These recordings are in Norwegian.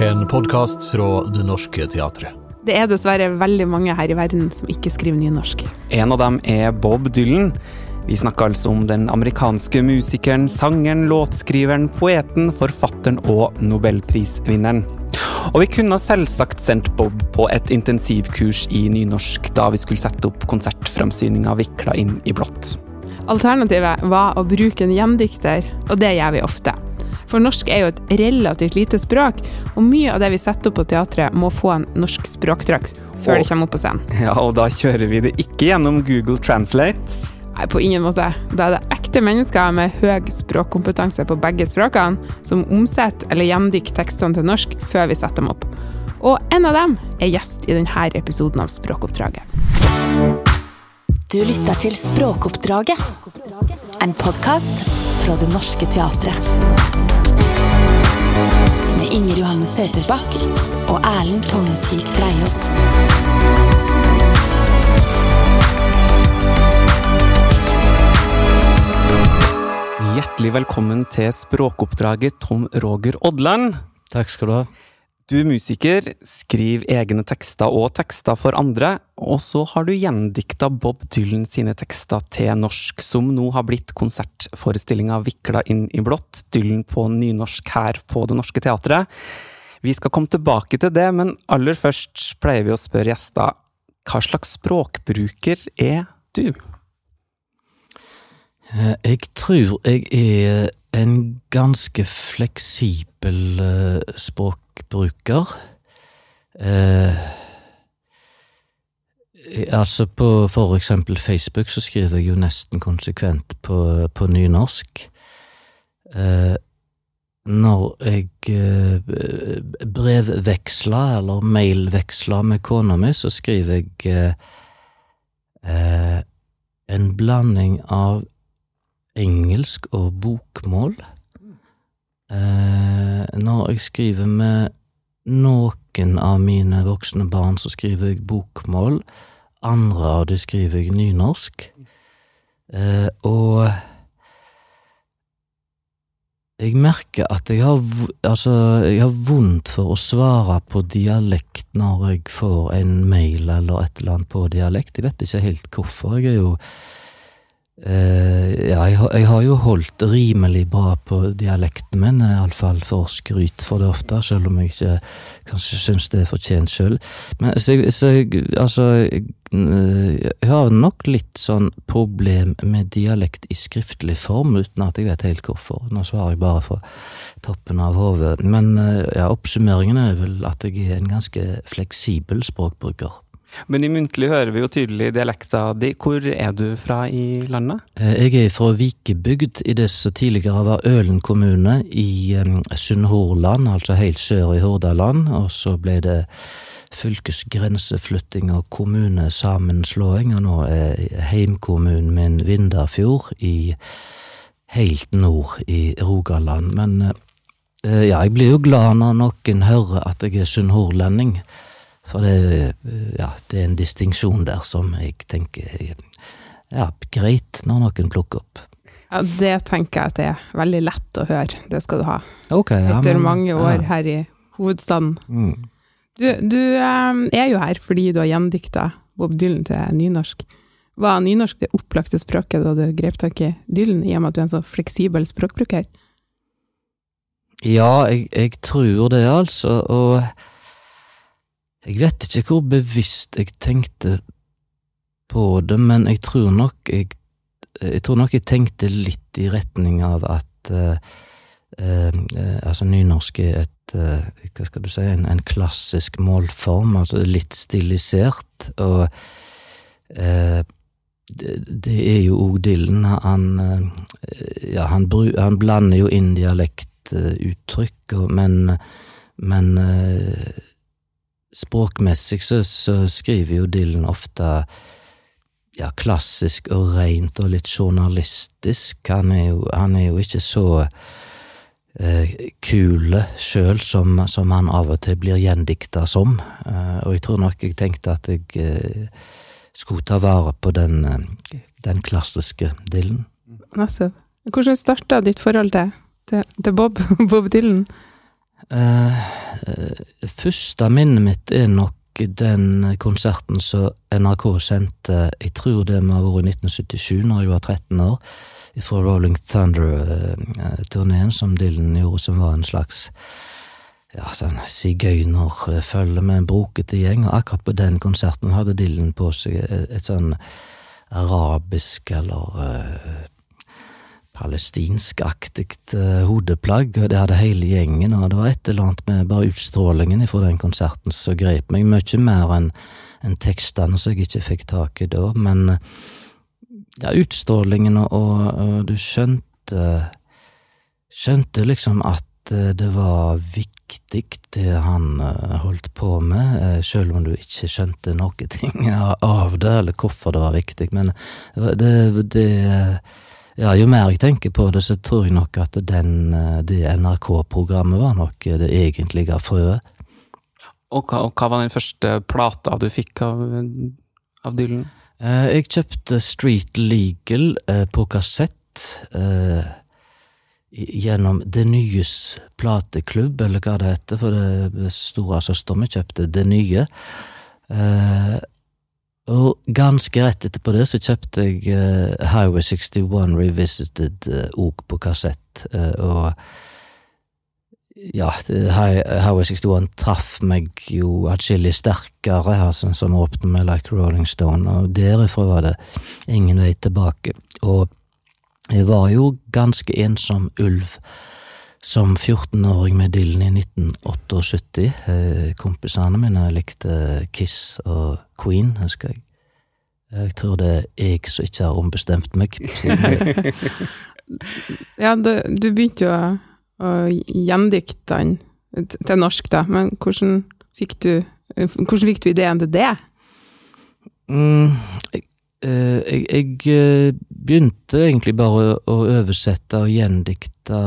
En podkast fra Det Norske Teatret. Det er dessverre veldig mange her i verden som ikke skriver nynorsk. En av dem er Bob Dylan. Vi snakker altså om den amerikanske musikeren, sangeren, låtskriveren, poeten, forfatteren og nobelprisvinneren. Og vi kunne selvsagt sendt Bob på et intensivkurs i nynorsk da vi skulle sette opp konsertframsyninga vikla inn i blått. Alternativet var å bruke en gjendikter, og det gjør vi ofte. For norsk er jo et relativt lite språk, og mye av det vi setter opp på teatret må få en norsk språkdrakt før det kommer opp på scenen. Ja, og da kjører vi det ikke gjennom Google Translate. Nei, på ingen måte. Da er det ekte mennesker med høy språkkompetanse på begge språkene, som omsetter eller gjendikter tekstene til norsk før vi setter dem opp. Og en av dem er gjest i denne episoden av Språkoppdraget. Du lytter til Språkoppdraget, en podkast fra Det Norske Teatret. Med Inger Johanne Søterbakk og Erlend Tonesvik Dreiaas. Hjertelig velkommen til språkoppdraget, Tom Roger Odland. Takk skal du ha. Du er musiker, skriver egne tekster og tekster for andre, og så har du gjendikta Bob Dylan sine tekster til norsk, som nå har blitt konsertforestillinga Vikla inn i blått, Dylan på nynorsk her på Det Norske Teatret. Vi skal komme tilbake til det, men aller først pleier vi å spørre gjester hva slags språkbruker er du? Eh, Jeg tror jeg er en ganske fleksibel eh, språkbruker. Eh, altså på for eksempel Facebook så skriver jeg jo nesten konsekvent på, på nynorsk. Eh, når jeg eh, brevveksler eller mailveksler med kona mi, så skriver jeg eh, eh, en blanding av engelsk og bokmål. Eh, når jeg skriver med noen av mine voksne barn, så skriver jeg bokmål. Andre av de skriver jeg nynorsk. Eh, og jeg merker at jeg har, altså, jeg har vondt for å svare på dialekt når jeg får en mail eller et eller annet på dialekt. Jeg vet ikke helt hvorfor. Jeg er jo ja, jeg, jeg har jo holdt rimelig bra på dialekten min, iallfall for skryt for det ofte, selv om jeg ikke kanskje syns det er fortjent sjøl. Men så, så altså jeg, eh, jeg har nok litt sånn problem med dialekt i skriftlig form, uten at jeg vet helt hvorfor. Nå svarer jeg bare fra toppen av hodet. Men eh, ja, oppsummeringen er vel at jeg er en ganske fleksibel språkbruker. Men i muntlig hører vi jo tydelig dialekta di. Hvor er du fra i landet? Eh, Jeg er fra Vikebygd i det som tidligere var Ølen kommune i Sunnhordland, altså helt sør i Hordaland, og så ble det fylkesgrenseflytting og kommunesammenslåing, og nå er heimkommunen min Vindafjord i helt nord i Rogaland. Men eh, ja, jeg blir jo glad når noen hører at jeg er sunnhordlending, for det, ja, det er en distinksjon der som jeg tenker er ja, greit når noen plukker opp. Ja, det tenker jeg at det er veldig lett å høre. Det skal du ha. Okay, ja, Etter men- mange år ja. her i hovedstaden. Mm. Du, du eh, er jo her fordi du har gjendikta Bob Dylan til nynorsk. Var nynorsk det opplagte språket da du grep tak i Dylan, i og med at du er en så fleksibel språkbruker? Ja, jeg, jeg tror det, altså, og jeg vet ikke hvor bevisst jeg tenkte på det, men jeg tror nok jeg jeg tror nok jeg tenkte litt i retning av at eh, eh, altså nynorsk er et eh, hva skal du si, en, en klassisk målform, altså litt stilisert, og det, det er jo òg Dylan. Han, ja, han, han blander jo inn dialektuttrykk, men, men språkmessig så, så skriver jo Dylan ofte ja, klassisk og rent og litt journalistisk. Han er jo, han er jo ikke så eh, kule sjøl som, som han av og til blir gjendikta som, eh, og jeg tror nok jeg tenkte at jeg eh, skulle ta vare på den, eh, den klassiske Dylan. Nettopp. Hvordan starta ditt forhold til, til, til Bob, Bob Dylan? Eh, eh, første minnet mitt er nok den konserten som NRK sendte, jeg tror det må ha vært i 1977, når jeg var 13 år, fra Rolling Thunder-turneen som Dylan gjorde, som var en slags ja, sånn sigøynerfølge med en brokete gjeng, og akkurat på den konserten hadde Dylan på seg et, et sånn arabisk eller uh, palestinskaktig uh, hodeplagg, og det hadde hele gjengen, og det var et eller annet med bare utstrålingen fra den konserten som grep meg, mye mer enn en tekstene som jeg ikke fikk tak i da, men ja, utstrålingen, og, og, du skjønte skjønte liksom at det var viktig, det han holdt på med, selv om du ikke skjønte noe ting av det, eller hvorfor det var viktig. Men det, det ja, jo mer jeg tenker på det, så tror jeg nok at den, det NRK-programmet var nok det egentlige frøet. Og hva, og hva, var den første plata du fikk av, av Dylan? Jeg kjøpte Street Legal på kassett gjennom Det Nyes plateklubb, eller hva det heter, for det store søstera mi kjøpte Det Nye. Og ganske rett etterpå det så kjøpte jeg uh, Highway 61 Revisited òg eh, på kassett, og ja, Highway 61 traff meg jo atskillig sterkere, altså, som åpnet med Like Rolling Stone, og derifra var det ingen vei tilbake. Og jeg var jo ganske ensom ulv som 14-åring med Dylan i 1978. Eh, kompisene mine likte Kiss og Queen, husker jeg. Jeg tror det er jeg som ikke har ombestemt meg. ja, du, du begynte jo å, å gjendikte den til norsk, da, men hvordan fikk du, hvordan fikk du ideen til det? Mm, jeg, jeg, jeg, begynte egentlig bare å oversette og gjendikte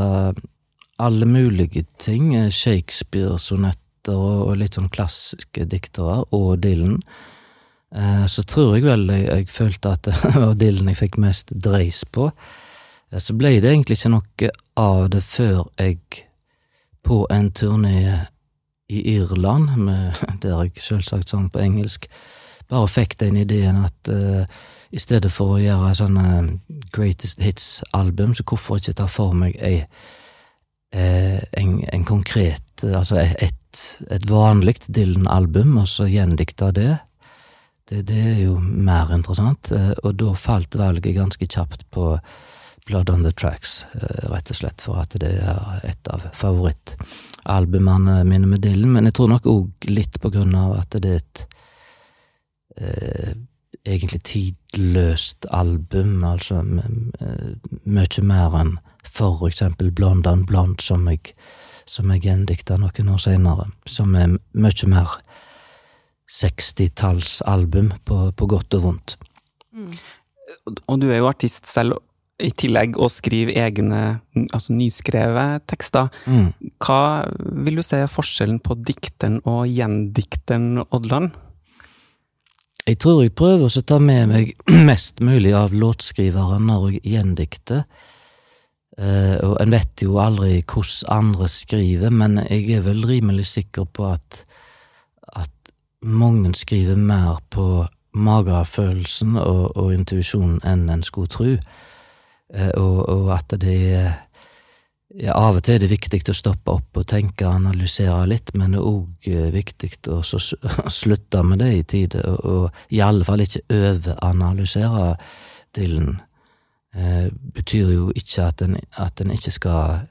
alle mulige ting. Shakespeare-sonetter og litt sånn klassiske diktere, og Dylan. Så tror jeg vel jeg, jeg følte at det var Dylan jeg fikk mest dreis på. Så ble det egentlig ikke noe av det før jeg på en turné i Irland, med, der jeg selvsagt sang på engelsk, bare fikk den ideen at uh, i stedet for å gjøre sånne Greatest Hits-album, så hvorfor ikke ta for meg ei, eh, en, en, konkret Altså et, et vanlig Dylan-album, og så gjendikta det. det. Det er jo mer interessant, og da falt valget ganske kjapt på Blood on the Tracks, rett og slett for at det er et av favorittalbumene mine med Dylan, men jeg tror nok òg litt på grunn av at det er et eh, egentlig tidløst album, altså mye mer enn for eksempel Blondan Blond, som jeg, som jeg gjendikta noen år seinere, som er mye mer 60-tallsalbum på, på godt og vondt. Mm. Og du er jo artist selv, i tillegg å skrive egne, altså nyskrevet tekster. Mm. Hva vil du si er forskjellen på dikteren og gjendikteren Oddland? Jeg tror jeg prøver å ta med meg mest mulig av låtskriveren når jeg gjendikter. Uh, og en vet jo aldri hvordan andre skriver, men jeg er vel rimelig sikker på at, at mange skriver mer på magefølelsen og, og intuisjonen enn en skulle tro, uh, og, og, at det ja, Av og til er det viktig å stoppe opp og tenke og analysere litt, men det er òg eh, viktig å slutte med det i tide, og, og i alle fall ikke overanalysere Dylan. Eh, betyr jo ikke at en, at en ikke skal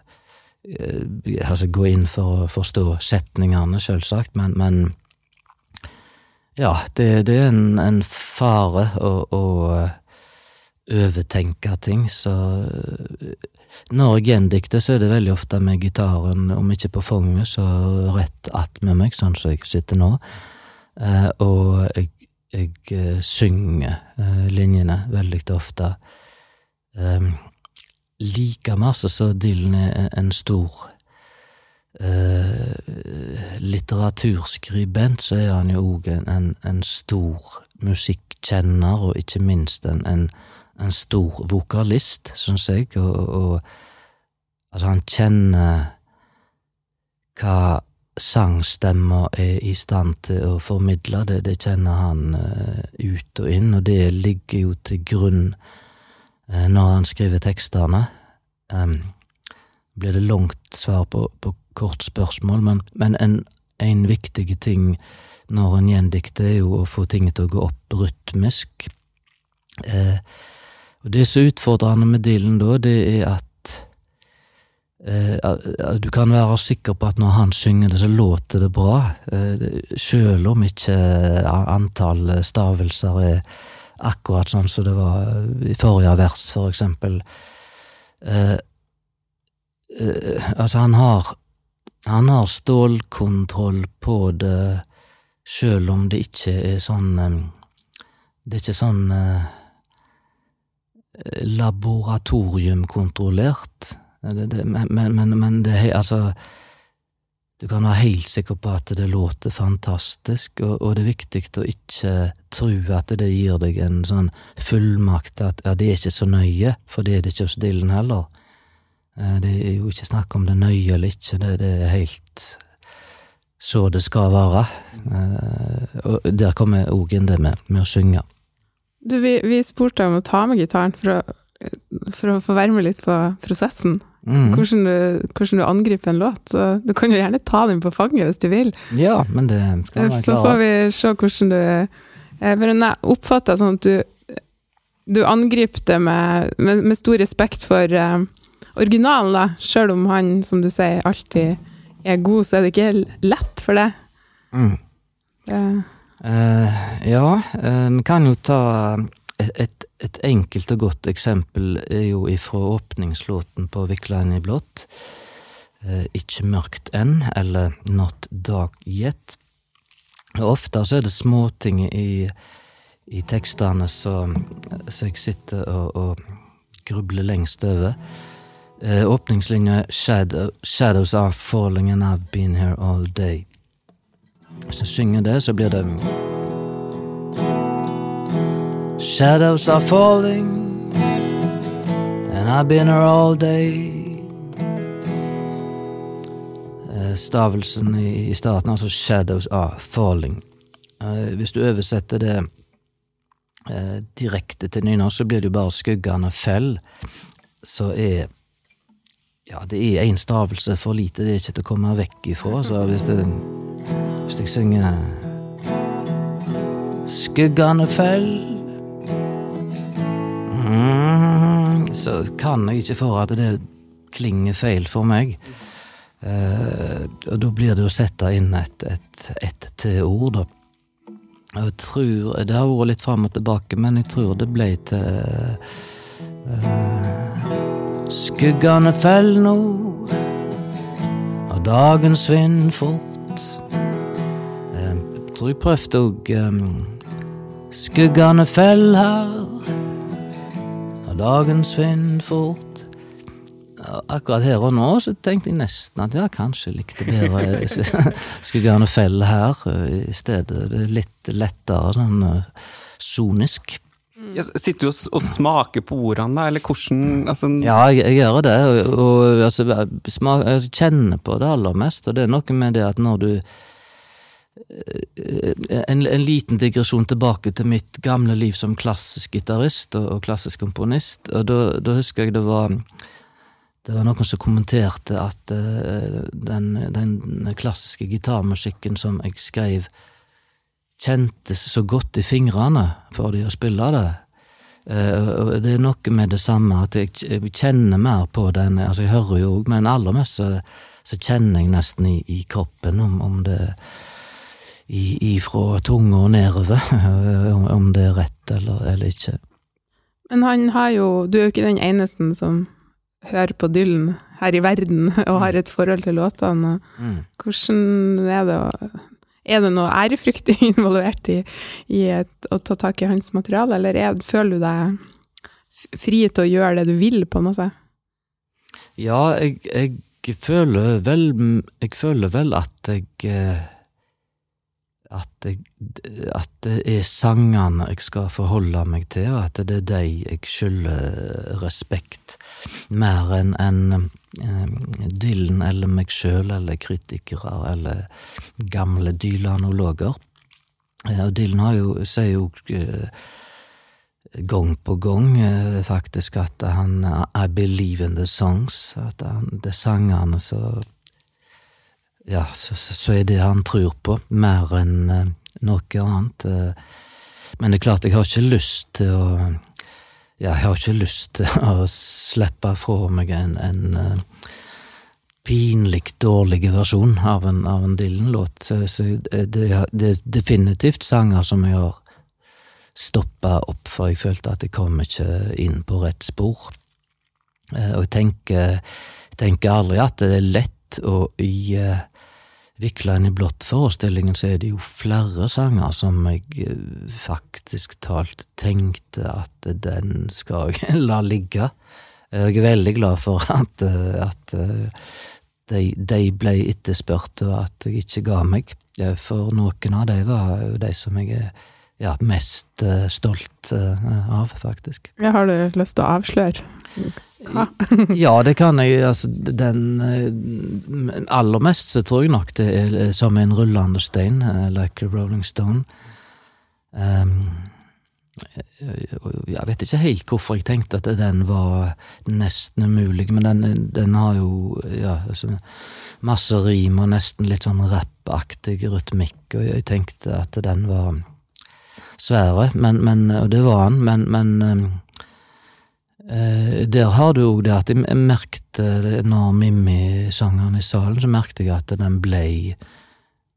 eh, altså gå inn for å forstå setningene, selvsagt, men, men ja, det, det, er en, en fare å, å overtenke ting, så når jeg gjendikter, så er det veldig ofte med gitaren, om ikke på fanget, så rett attmed meg, sånn som jeg sitter nå. Eh, og jeg, jeg eh, synger eh, linjene veldig ofte. Eh, like masse så Dylan er en stor uh, litteraturskribent, så er han jo òg en, en, en, stor musikkjenner, og ikke minst en, en stor vokalist, syns jeg, og, og, altså, han kjenner hva sangstemma er i stand til å formidle, det, det kjenner han uh, ut og inn, og det ligger jo til grunn når han skriver tekstene. Um, blir det langt svar på, på kort spørsmål, men, men en, en viktig ting når en gjendikter, er jo å få ting til å gå opp rytmisk. Eh, og det som er utfordrende med Dylan da, det er at eh, du kan være sikker på at når han synger det, så låter det bra. Eh, selv om ikke antall stavelser er akkurat sånn som det var i forrige vers, for eksempel. Eh, eh, altså, han har han har stålkontroll på det, sjøl om det ikke er sånn eh, Det er ikke sånn eh, laboratoriumkontrollert. Men, men, men det er altså Du kan være helt sikker på at det låter fantastisk, og, og det er viktig å ikke tro at det gir deg en sånn fullmakt at ja, det er ikke så nøye, for det er det ikke hos Dylan heller. Eh, det er jo ikke snakk om det nøye eller ikke, det, det er helt så det skal være. Eh, og der kommer òg inn det med, med å synge. Du, vi, vi spurte om å ta med gitaren for å, for å få være med litt på prosessen. Mm. Hvordan, du, hvordan du angriper en låt. Så du kan jo gjerne ta den på fanget hvis du vil. Ja, men det skal være Så får vi se hvordan du eh, For jeg oppfatter sånn at du, du angriper det med, med, med stor respekt for uh, originalen, da. Sjøl om han, som du sier, alltid er god, så er det ikke lett for det. Mm. Uh, Uh, ja, vi kan jo ta et, et, et enkelt og godt eksempel er jo ifra åpningslåten på Vikla inn i blått. Eh, ikke mørkt enn, eller Not dark yet. Ofte så er det småting i, i tekstene som jeg sitter og, og grubler lengst over. Eh, åpningslinja Shadow, 'Shadows are falling and I've been here all day'. Hvis jeg synger det, så blir det Shadows are falling And I've been here all day Eh, Stavelsen i, starten, altså Shadows are falling. Eh, hvis du oversetter det eh, direkte til nynorsk, så blir det jo bare Skuggene fell, så er Ja, det er én stavelse for lite, det er ikke til å komme vekk ifra, så hvis det hvis jeg synger Skuggene fell mm, Så kan jeg ikke for at det klinger feil for meg. Eh, og da blir det å sette inn et, et, et til ord, da. Jeg tror Det har vært litt fram og tilbake, men jeg tror det ble til eh, Skuggene fell nå, og dagens vind fort jeg tror jeg prøvde òg um, Skuggene fell her, dagens vind fort. Akkurat her og nå så tenkte jeg nesten at ja, kanskje jeg likte bedre noe fell her eh, i stedet. Det er litt lettere sånn sonisk. Jeg sitter du og, og smaker på ordene, da, eller hvordan altså, Ja, jeg, jeg gjør det, og, og altså, smak, jeg kjenner på det aller mest, og det er noe med det at når du en, en, liten digresjon tilbake til mitt gamle liv som klassisk gitarist og, og, klassisk komponist. og da, husker jeg det var det var noen som kommenterte at uh, den, den, klassiske gitarmusikken som jeg skrev, kjentes så godt i fingrene for de å spille det. Uh, det er noe med det samme, at jeg, jeg kjenner mer på den altså Jeg hører jo òg, men aller mest så, så, kjenner jeg nesten i, i kroppen om, om det ifra tunga og nedover, om det er rett eller, eller, ikke. Men han har jo Du er jo ikke den eneste som hører på Dylan her i verden og har et forhold til låtene. Mm. Hvordan er det å Er det noe ærefrykt involvert i, i et, å ta tak i hans materiale, eller er, føler du deg fri til å gjøre det du vil, på en måte? Ja, jeg, jeg føler vel Jeg føler vel at jeg at, jeg, at det er sangene jeg skal forholde meg til, og at det er de jeg skylder respekt, mer enn en, eh, Dylan eller meg sjøl eller kritikere eller gamle dylanologer. Eh, Og Dylan har jo, sier jo eh, gang på gang faktisk at han I believe in the songs. At han, det er sangene så Ja, så, så, er det han tror på, mer enn eh, noe annet. eh. Men det er klart, jeg har ikke lyst til å Ja, jeg har ikke lyst til å slippe fra meg en, en eh, pinlig dårlig versjon av en, av en Dylan-låt. Så, det, er definitivt sanger som jeg har stoppa opp, for jeg følte at jeg kom ikke inn på rett spor. Og jeg tenker, tenker aldri at det er lett, å i uh, Vikla inn i blått-forestillingen så er det jo flere sanger som jeg eh, faktisk talt tenkte at den skal jeg la ligge. Jeg er veldig glad for at, eh, at eh, de, de ble etterspurt, og at jeg ikke ga meg. Eh, For noen av de var jo de som jeg er ja, mest eh, stolt eh, av, faktisk. Jeg har du lyst til å avsløre Ja, det kan jeg. Altså, den eh, Aller mest så tror jeg nok det er eh, som en rullende stein, eh, like a rolling stone. Um, jeg vet ikke helt hvorfor jeg tenkte at den var nesten umulig, men den, den har jo ja, altså, masse rim og nesten litt sånn rappaktig rytmikk, og jeg tenkte at den var svære, men, men, og det var han, men, men um, Eh, der har du òg det at jeg merkte når Mimmi sang han i salen, så merkte jeg at den blei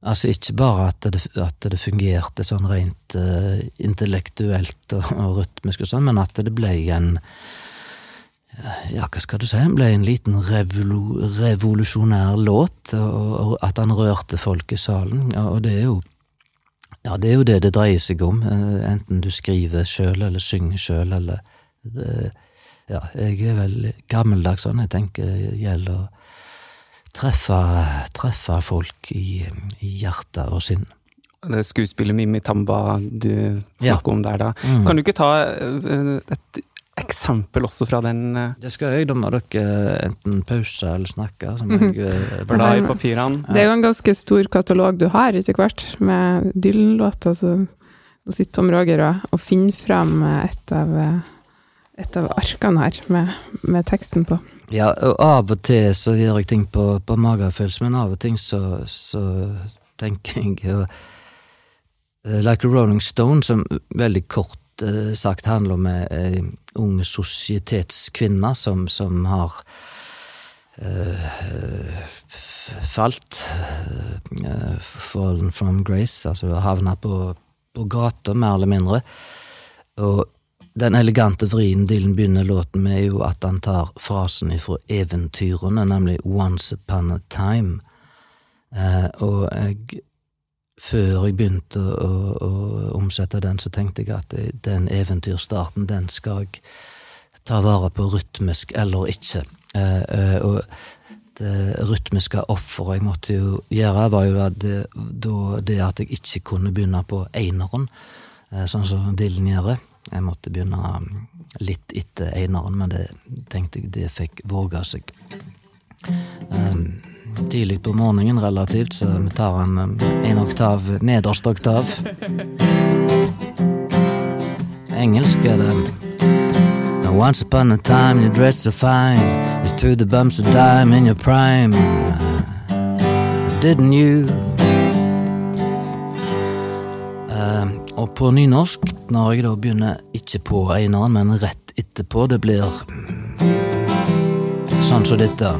Altså ikke bare at det, at det fungerte sånn rent uh, intellektuelt og, og rytmisk og sånn, men at det blei en ja, hva skal du si, ble en liten revolu revolusjonær låt, og, og at han rørte folk i salen, ja, og det er jo ja, det er jo det det dreier seg om, eh, enten du skriver sjøl eller synger sjøl, eller det, Ja, jeg er vel gammeldags sånn, jeg tenker det gjelder å treffe, treffe folk i, i hjerte og sinn. Det er skuespillet Mimmi Tamba du Ja. snakker om der, da. Mm. Kan du ikke ta eh, et eksempel også fra den eh, Det skal jeg, da må dere enten pause eller snakke, som jeg eh, bla i papirene? Det er jo en ganske stor katalog du har etter hvert, med Dylan-låter. Så nå sitter Tom Roger og, og finner fram et av, et av arkene her med, med teksten på. Ja, og av og til så gjør jeg ting på, på magefølelse, men av og til så, så tenker jeg eh, Like a Rolling Stone, som veldig kort uh, sagt handler om ei ung sosietetskvinne som, som har eh, falt, fallen from grace, altså havna på, på gata, mer eller mindre. Og den elegante vrien Dylan begynner låten med, er jo at han tar frasen ifra eventyrene, nemlig Once upon a time. Eh, og jeg, før jeg begynte å, å, omsette den, så tenkte jeg at den eventyrstarten, den skal jeg ta vare på rytmisk eller ikke. Eh, eh, og det rytmiske offeret jeg måtte jo gjøre, var jo det, det at jeg ikke kunne begynne på eineren, eh, sånn som Dylan gjør. Jeg måtte begynne um, litt etter eineren, men det tenkte jeg det fikk våge seg. Um, tidlig på morgenen relativt, så vi tar en, um, en oktav, nederste oktav. Engelsk er det Now once upon a time you dressed so fine You threw the bumps of dime in your prime Didn't you? Og på nynorsk, når jeg da begynner ikke på eineren, men rett etterpå, det blir sånn som dette.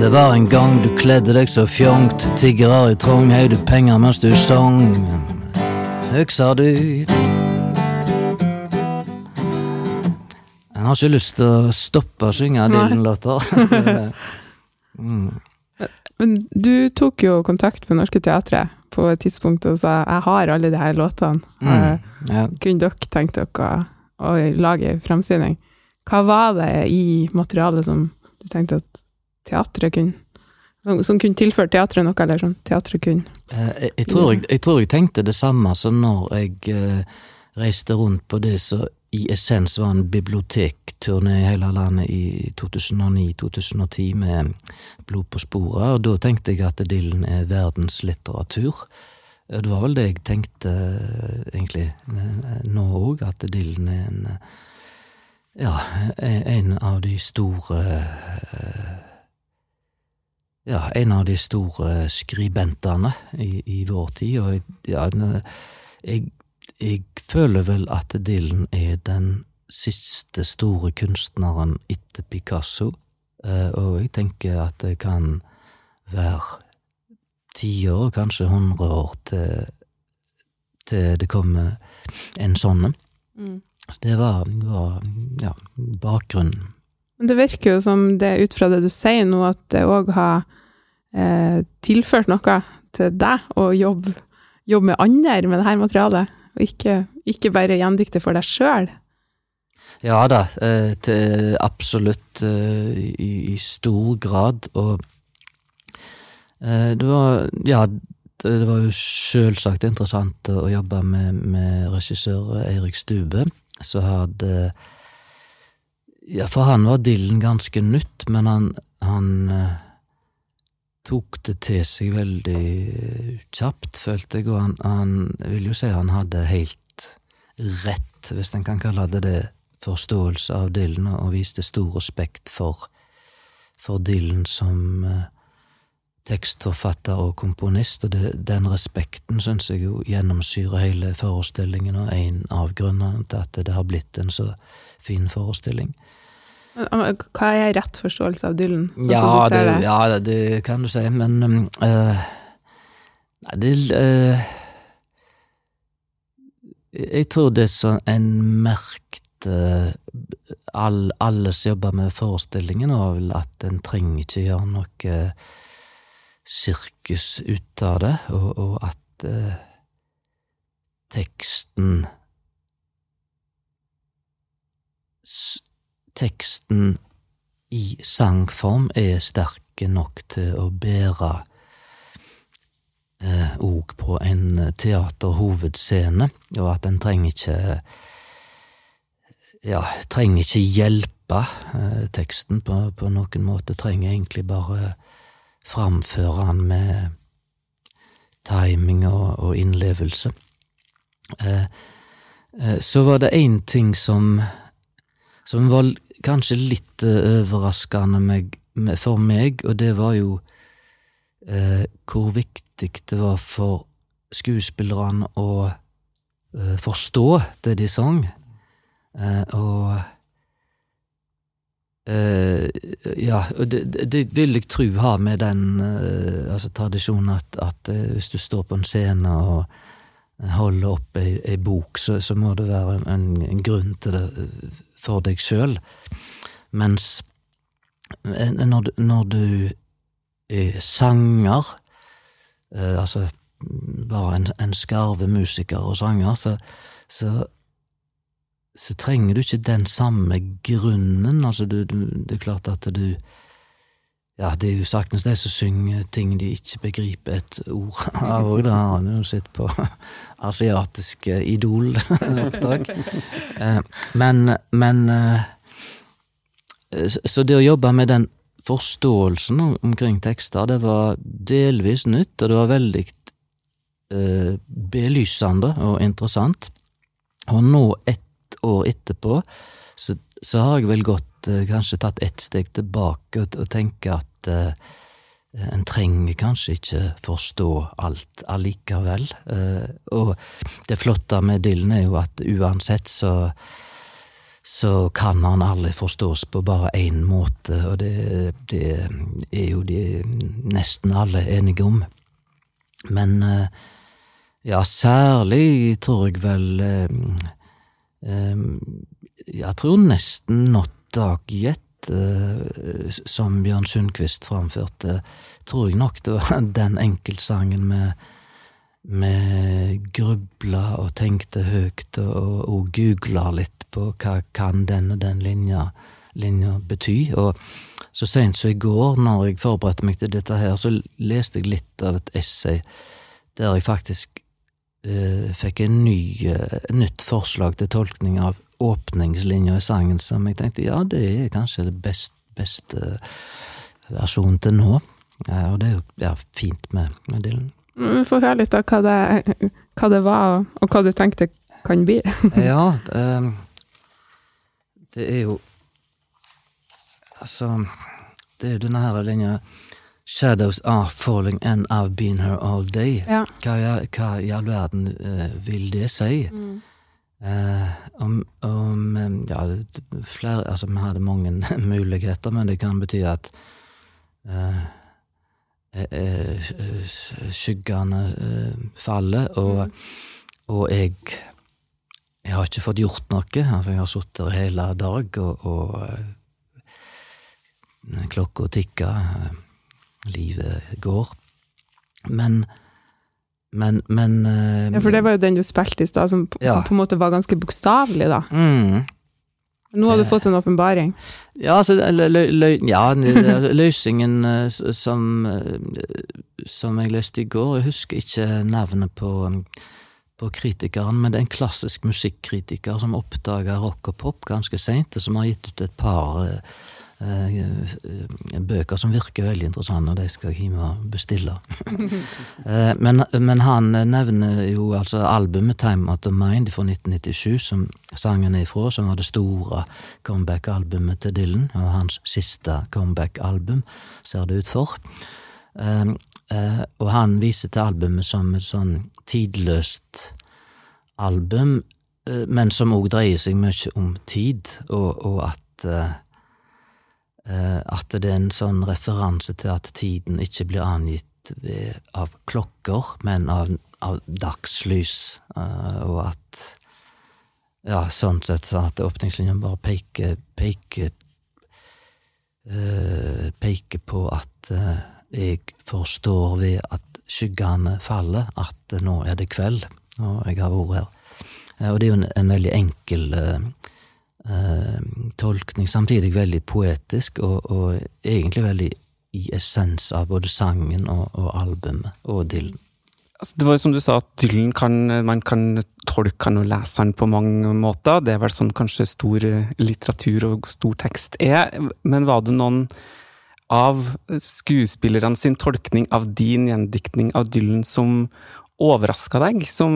Det var en gang du kledde deg så fjongt, tiggere i trong høyde penger mens du sang. Øksa du En har ikke lyst til å stoppe å synge. Dylan-låter. mm. Men du tok jo kontakt med Norske Teatret på et tidspunkt og sa jeg har alle de her låtene. Mm. Ja. Kunne dere tenkt dere å, å lage framsyning? Hva var det i materialet som du tenkte at teatret kunne Som, som kunne tilført teatret noe, eller som teatret kunne Eh, Jeg, jeg, tror jeg, jeg tror jeg tenkte det samme som når jeg eh, reiste rundt på det som i essens var en bibliotekturné i hele landet i 2009-2010 med Blod på sporet, og da tenkte jeg at Dylan er verdenslitteratur. Det var vel det jeg tenkte eh, egentlig eh, nå òg, at Dylan er en eh, ja, en av de store ja, en av de store skribentene i, i vår tid, og ja, jeg, jeg føler vel at Dylan er den siste store kunstneren etter Picasso, eh, og jeg tenker at det kan være tiår, kanskje hundre år, til, til det kommer en sånn. Så det var, var ja, bakgrunnen. Men det virker jo som det, ut fra det du sier nå, at det òg har eh, tilført noe til deg å jobbe, jobbe med andre med det her materialet, og ikke, ikke bare gjendikte for deg sjøl. Ja da, eh, absolutt eh, i, stor grad, og eh, det var Ja, det, var jo selvsagt interessant å, jobbe med, med regissør Eirik Stube, som hadde Ja, for han var Dylan ganske nytt, men han, han tok det til seg veldig kjapt, følte jeg, og han, han vil jo si han hadde helt rett, hvis en kan kalle det det, forståelse av Dylan, og viste stor respekt for, for Dylan som eh, tekstforfatter og komponist, og det, den respekten syns jeg jo gjennomsyrer hele forestillingen, og en av grunnene til at det har blitt en så fin forestilling. Hva er rett forståelse av Dylan, sånn ja, som du det, ser det? ja, det, det kan du si, men eh, Nei, det uh, Jeg tror det som en merkte all, Alle som jobber med forestillingen, var vel at en trenger ikke gjøre noe sirkus ut av det, og, og at eh, teksten teksten i sangform er sterke nok til å bære òg på en teaterhovedscene, og at en trenger ikke ja, trenger ikke hjelpe eh, teksten på, på noen måte, trenger egentlig bare framføre den med timing og, og innlevelse. Eh, eh, så var det én ting som som var kanskje litt eh, overraskende meg, for meg, og det var jo eh, hvor viktig det var for skuespillerne å eh, forstå det de sang, eh, og eh, ja, og det, det- vil jeg tro har med den eh, altså tradisjonen at, at hvis du står på en scene og holder opp ei, ei bok, så, så må det være en, en, grunn til det for deg sjøl. Mens eh, når, du- når du er sanger, eh, altså bare en, en skarve musiker og sanger, så, så, så trenger du ikke den samme grunnen. Altså, du, du, det er klart at du ja, det er jo saktens de som synger ting de ikke begriper et ord av òg. Da har han jo sett på asiatiske Idol-oppdrag. Eh, men, men eh, Så det å jobbe med den forståelsen omkring tekster, det var delvis nytt, og det var veldig eh, belysende og interessant. Og nå, ett år etterpå, så, så har jeg vel gått kanskje tatt ett steg tilbake og, og tenke at eh, en trenger kanskje ikke forstå alt allikevel. Eh, og det flotte med Dylan er jo at uansett så så kan han aldri forstås på bare én måte, og det, det er jo de nesten alle enige om. Men eh, ja, særlig tror jeg vel Jeg tror nesten Not Dog Yet, som Bjørn Sundquist framførte, tror jeg nok det var den enkeltsangen med vi grubla og tenkte høyt og, og googla litt på hva kan den og den linja, linja bety, og så sent som i går, når jeg forberedte meg til dette her, så leste jeg litt av et essay der jeg faktisk eh, fikk en ny, eh, nytt forslag til tolkning av åpningslinja i sangen, som jeg tenkte ja, det er kanskje det best, beste versjonen til nå. Ja, og det er jo ja, fint med, med Dylan. Vi får høre litt av hva det, hva det var, og, hva du tenkte kan bli. ja, det, det er jo Altså, det er jo denne her linja Shadows are falling and I've been here all day. Ja. Hva, hva i all verden eh, vil det si? Eh, om, om Ja, flere Altså, vi hadde mange muligheter, men det kan bety at eh, eh, eh, skyggene eh, faller, og, og jeg jeg har ikke fått gjort noe. Altså, jeg har sittet der hele dag, og, og klokka tikker, livet går. Men Men, men uh, Ja, for det var jo den du spilte i stad, som på, Ja. på en måte var ganske bokstavelig, da. mm, Nå har du Eh. fått en åpenbaring. Ja, altså, ja, løsningen eh, som, som jeg leste i går Jeg husker ikke navnet på, um, på kritikeren, men det er en klassisk musikkritiker som oppdaga rock og pop ganske seint, og som har gitt ut et par bøker som virker veldig interessante, og de skal jeg hjem og bestille. Eh, men, men han nevner jo altså albumet Time Out of Mind fra 1997, som sangen er ifra, som var det store comeback-albumet til Dylan, og hans siste comeback-album, ser det ut for. Eh, eh, og han viser til albumet som et sånn tidløst album, eh, men som òg dreier seg mye om tid, og, og at eh, eh, at det er en sånn referanse til at tiden ikke blir angitt ved, av klokker, men av, av dagslys, eh, og at ja, sånn sett så at åpningslinjen bare peker, peker eh, peker på at eh, jeg forstår ved at skyggene faller, at eh, nå er det kveld, og jeg har vært her. Eh, og det er jo en, en veldig enkel eh, tolkning, samtidig veldig poetisk, og, og egentlig veldig i essens av både sangen og, og albumet og Dylan. Altså, det var jo som du sa, at Dylan kan, man kan tolke han og lese han på mange måter. Det er vel sånn kanskje stor eh, litteratur og stor tekst er. Men var det noen av skuespillerne sin tolkning av din gjendiktning av Dylan som overraska deg? Som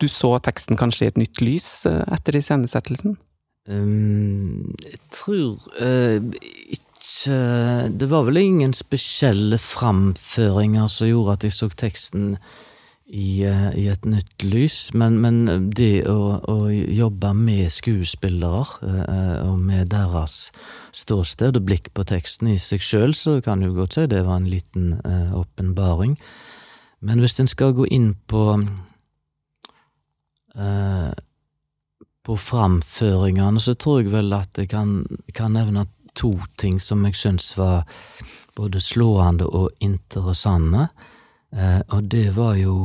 du så teksten kanskje i et nytt lys eh, etter iscenesettelsen? Um, jeg tror uh, ikke Det var vel ingen spesielle framføringer som gjorde at jeg så teksten i, uh, i et nytt lys, men, men det å, å jobbe med skuespillere uh, og med deres ståsted og blikk på teksten i seg sjøl, så kan du godt si det var en liten åpenbaring. Men hvis en skal gå inn på eh, på framføringene, så tror jeg vel at jeg kan, kan nevne to ting som jeg syns var både slående og interessante. Eh, og det var jo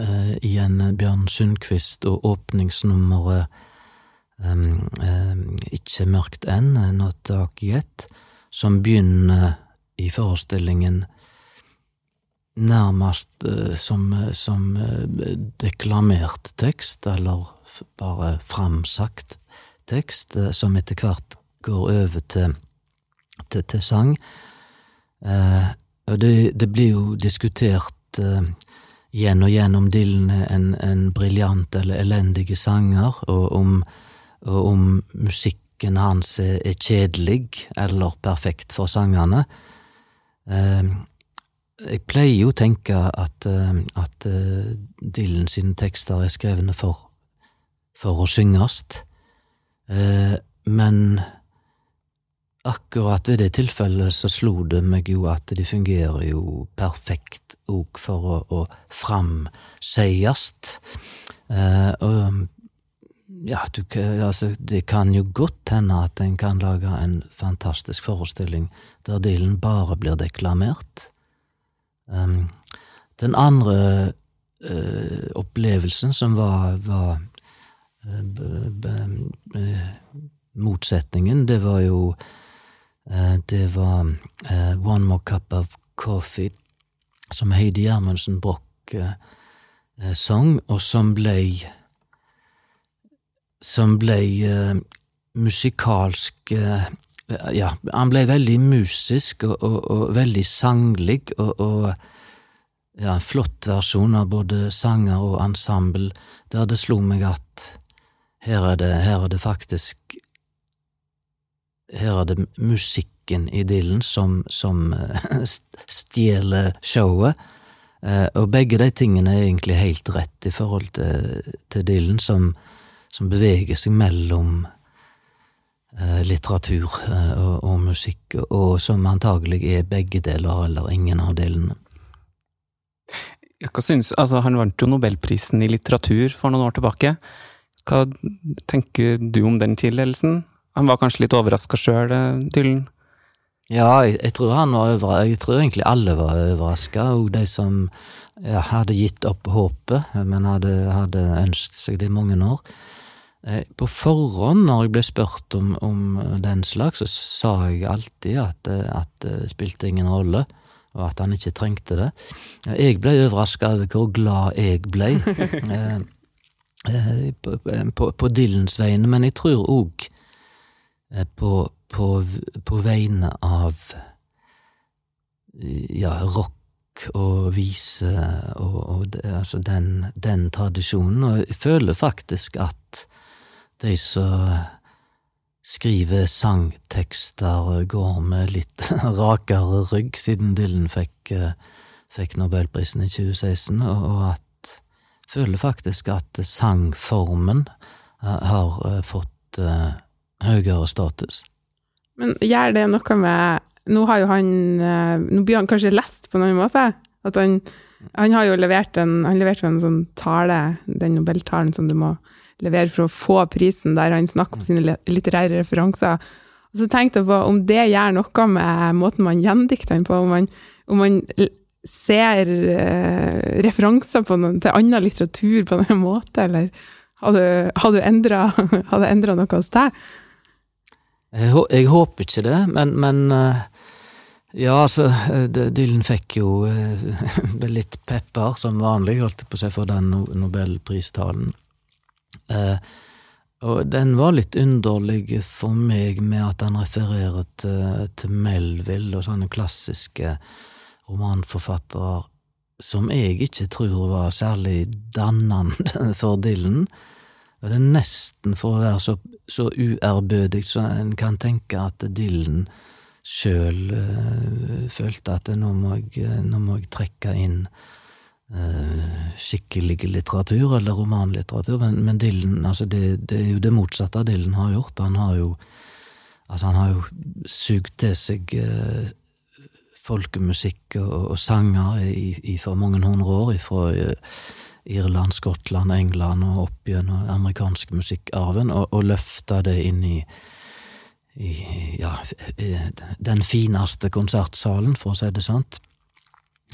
eh, igjen Bjørn Sundquist og åpningsnummeret eh, Ikke mørkt enn, Not Dark Yet, som begynner i forestillingen nærmest eh, som, som eh, deklamert tekst, eller bare framsagt tekst, eh, som etter hvert går over til, til, til sang. Eh, og det, det blir jo diskutert eh, igjen og igjen om Dylan er en, en briljant eller elendig sanger, og om, og om musikken hans er, er kjedelig eller perfekt for sangene. Eh, jeg pleier jo å tenke at, eh, at eh, Dylan sine tekster er skrevne for, for å synges, Eh, men akkurat ved det tilfellet så slo det meg jo at de fungerer jo perfekt òg for å, å framseiast. Eh, og ja, du, altså, det kan jo godt hende at en kan lage en fantastisk forestilling der Dylan bare blir deklamert. Um, den andre eh, opplevelsen som var, var motsetningen, det var jo Eh, det var eh, One More Cup of Coffee, som Heidi Gjermundsen Broch eh, sang, og som blei Som blei musikalsk Ja, han blei veldig musisk og, og, og veldig sanglig, og, og ja, en flott versjon av både sanger og ensemble, der det slo meg at her er det, her er det faktisk Her er det musikken i Dylan som, som eh, stjeler showet. Eh, og begge de tingene er egentlig helt rett i forhold til, til Dylan, som, som beveger seg mellom eh, litteratur og, og musikk, og som antagelig er begge deler, eller ingen av delene. Synes, altså, han vant jo Nobelprisen i litteratur for noen år tilbake. Hva tenker du om den tildelelsen? Han var kanskje litt overraska sjøl, Dylan? Ja, jeg, jeg tror han var overraska. jeg tror egentlig alle var overraska, og de som ja, hadde gitt opp håpet, men hadde, hadde ønsket seg det i mange år. Eh, På forhånd, når jeg ble spurt om, om den slags, så sa jeg alltid at, eh, at det spilte ingen rolle, og at han ikke trengte det. Jeg ble overraska over hvor glad jeg ble eh, på, på, på Dylans vegne, men jeg tror òg på, på, på vegne av ja, rock og vise og, og det, altså den, den tradisjonen, og jeg føler faktisk at de som skriver sangtekster, går med litt rakere rygg, siden Dylan fikk, eh, fikk Nobelprisen i 2016, og, og at føler faktisk at sangformen eh, har eh, fått eh, høyere status. Men gjør det noe med Nå har jo han Nå blir han kanskje lest på en annen måte? At han, han har jo levert en, han leverte en sånn tale, den nobeltalen som du må levere for å få prisen, der han snakker om sine litterære referanser. Og så tenkte jeg på om det gjør noe med måten man gjendikter den på, om man, om man ser eh, referanser noen, til annen litteratur på noen måte, eller har du, har endra, det noe hos deg? Jeg, håper ikke det, men, men eh, ja, altså, eh, Dylan fikk jo eh, litt pepper, som vanlig, holdt på å si, for den nobelpristalen. Og den var litt underlig for meg med at han refererer til, til Melville og sånne klassiske romanforfattere som jeg ikke tror var særlig dannende for Dylan. Og det er nesten for å være så, så uærbødig så en kan tenke at Dylan sjøl eh, følte at nå må jeg, eh, nå må jeg trekke inn eh, skikkelig litteratur, eller romanlitteratur, men, men Dylan, altså det, det er jo det motsatte Dylan har gjort. Han har jo Altså, han har jo sugd til seg eh, folkemusikk og, og sanger i, i for mange hundre år, fra Irland, Skottland, England og opp gjennom amerikansk musikkarven, og, og løfta det inn i, i ja, eh, den fineste konsertsalen, for å si det sant.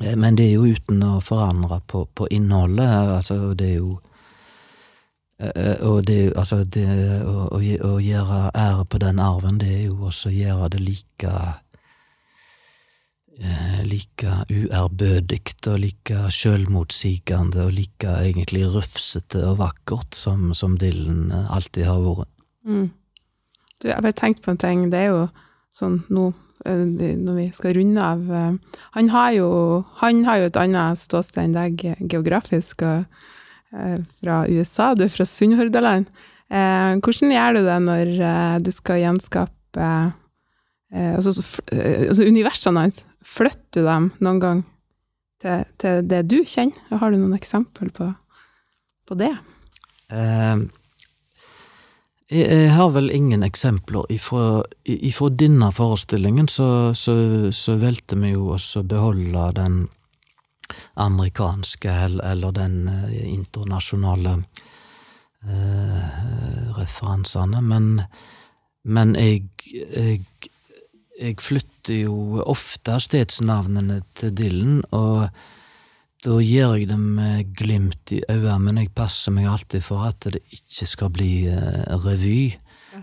Eh, Men det er jo uten å forandre på, på innholdet. Altså, det er jo eh, Og det, altså det å, å, å gjøre ære på den arven, det er jo også å gjøre det like eh, Like uærbødig og like sjølmotsigende og like egentlig rufsete og vakkert som, som Dylan eh, alltid har vært. Mm. Du, jeg har bare tenkt på en ting. Det er jo sånn nå eh, når vi skal runde av eh, Han har jo, han har jo et annet ståsted enn deg geografisk, og, eh, fra USA. Du er fra Sunnhordland. Eh, hvordan gjør du det når eh, du skal gjenskape eh, altså, eh, altså universene hans? Flytter du dem noen gang til, til det du kjenner? Har du noen eksempel på, på det? Eh, jeg, jeg har vel ingen eksempler ifra, ifra denne forestillingen, så, så, så valgte vi jo å beholde den amerikanske, eller, den eh, internasjonale eh, referansene, men, men jeg, jeg, jeg flytter jo ofte stedsnavnene til Dylan, og da gjør jeg det med glimt i øynene, men jeg passer meg alltid for at det ikke skal bli uh, revy.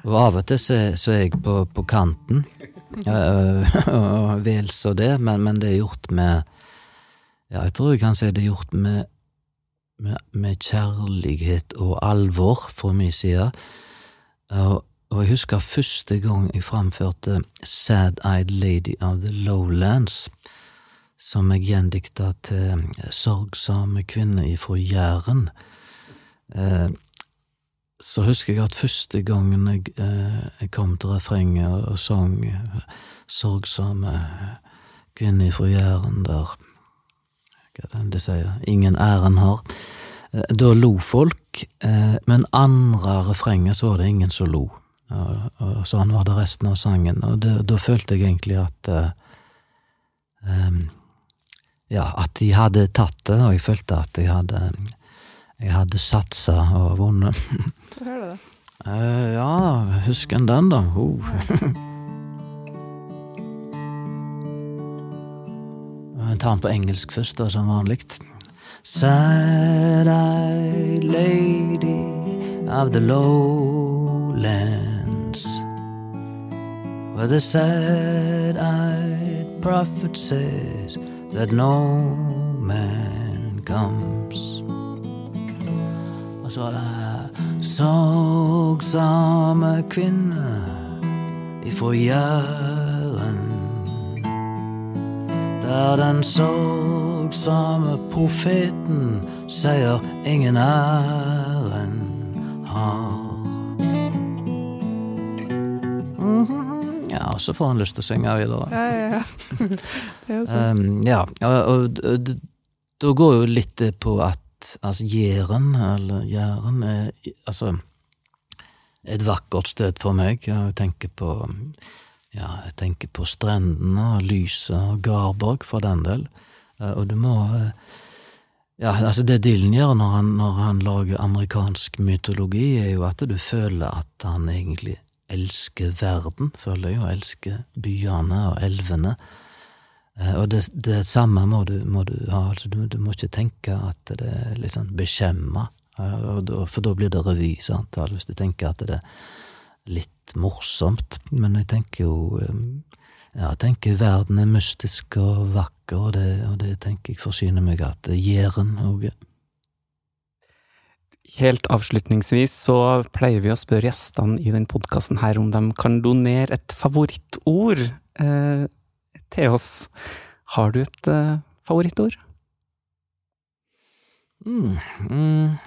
Og av og til så, så er jeg på, på kanten. Eh, og vel så det, men, men det er gjort med Ja, jeg tror jeg kan si det er gjort med, med, med kjærlighet og alvor fra min side. Og, og jeg husker første gang jeg framførte Sad-Eyed Lady of the Lowlands, som jeg gjendikta til sorgsame kvinner ifra Jæren. Eh, så husker jeg at første gangen jeg, eh, jeg kom til refrenget og, og sang sorgsame kvinner ifra Jæren der Hva er det de sier? Ingen æren har. Eh, Da lo folk, eh, men andre refrenget så var det ingen som lo. Og, sånn var det resten av sangen, og da følte jeg egentlig at uh, um, Ja, at de hadde tatt det, og jeg følte at jeg hadde jeg hadde satsa og vunnet. Få høre det. Uh, ja, husker en den, da? Oh. Jeg tar den på engelsk først, da, som vanlig. Sad-eyed lady of the lowlands Where the sad-eyed prophet says that no man comes Og så er det sorgsame kvinner ifra Jæren. Der den sorgsame profeten sier ingen æren har. Mhm. Ja, så får han lyst til å synge videre. Ja, ja, ja. Um, ja, og, og, og da går jo litt på at altså Jæren, eller Jæren, er altså et vakkert sted for meg. Jeg tenker på ja, jeg tenker på strendene og lyset og Garborg, for den del. Eh, Og du må eh, Ja, altså det Dylan gjør når han, når han lager amerikansk mytologi, er jo at du føler at han egentlig elsker verden, føler jeg, og elsker byene og elvene. Eh, Og det, det samme må du, må du ha, altså du, du må ikke tenke at det er litt sånn beskjemma, eh, for da blir det revy, sant, hvis du tenker at det er litt morsomt, men jeg tenker jo eh, ja, jeg tenker verden er mystisk og vakker, og det, og det tenker jeg forsyner meg at Jæren òg er. Helt avslutningsvis så pleier vi å spørre gjestene i denne podkasten om de kan donere et favorittord eh, til oss. Har du et eh, favorittord? Mm, mm.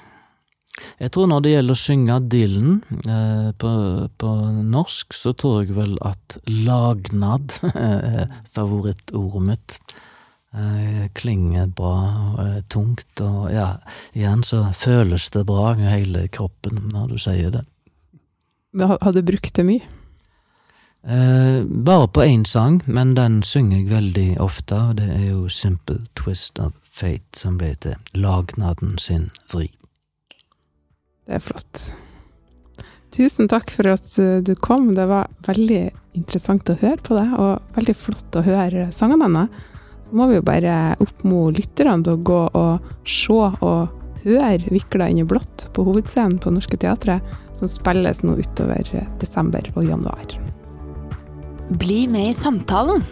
Jeg tror når det gjelder å synge Dylan eh, på, på norsk, så tror jeg vel at lagnad er favorittordet mitt. Eh, klinger bra og er tungt, og ja, igjen så føles det bra i hele kroppen når du sier det. Har- du brukt det mye? Eh, bare på én sang, men den synger jeg veldig ofte, og det er jo Simple Twist of Fate som ble til Lagnaden sin vri. Det er flott. Tusen takk for at uh, du kom. Det var veldig interessant å høre på deg, og veldig flott å høre sangene dine. Så må vi jo bare oppmode lytterne til å gå og se og høre 'Vikla inn i blått' på hovedscenen på Norske Teatret, som spilles nå utover eh, desember og januar. Bli med i samtalen.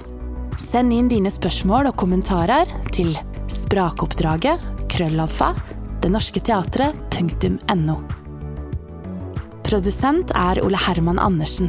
Send inn dine spørsmål og kommentarer til sprakoppdraget krøllalfa denorsketeatret.no. Produsent er Ole Herman Andersen.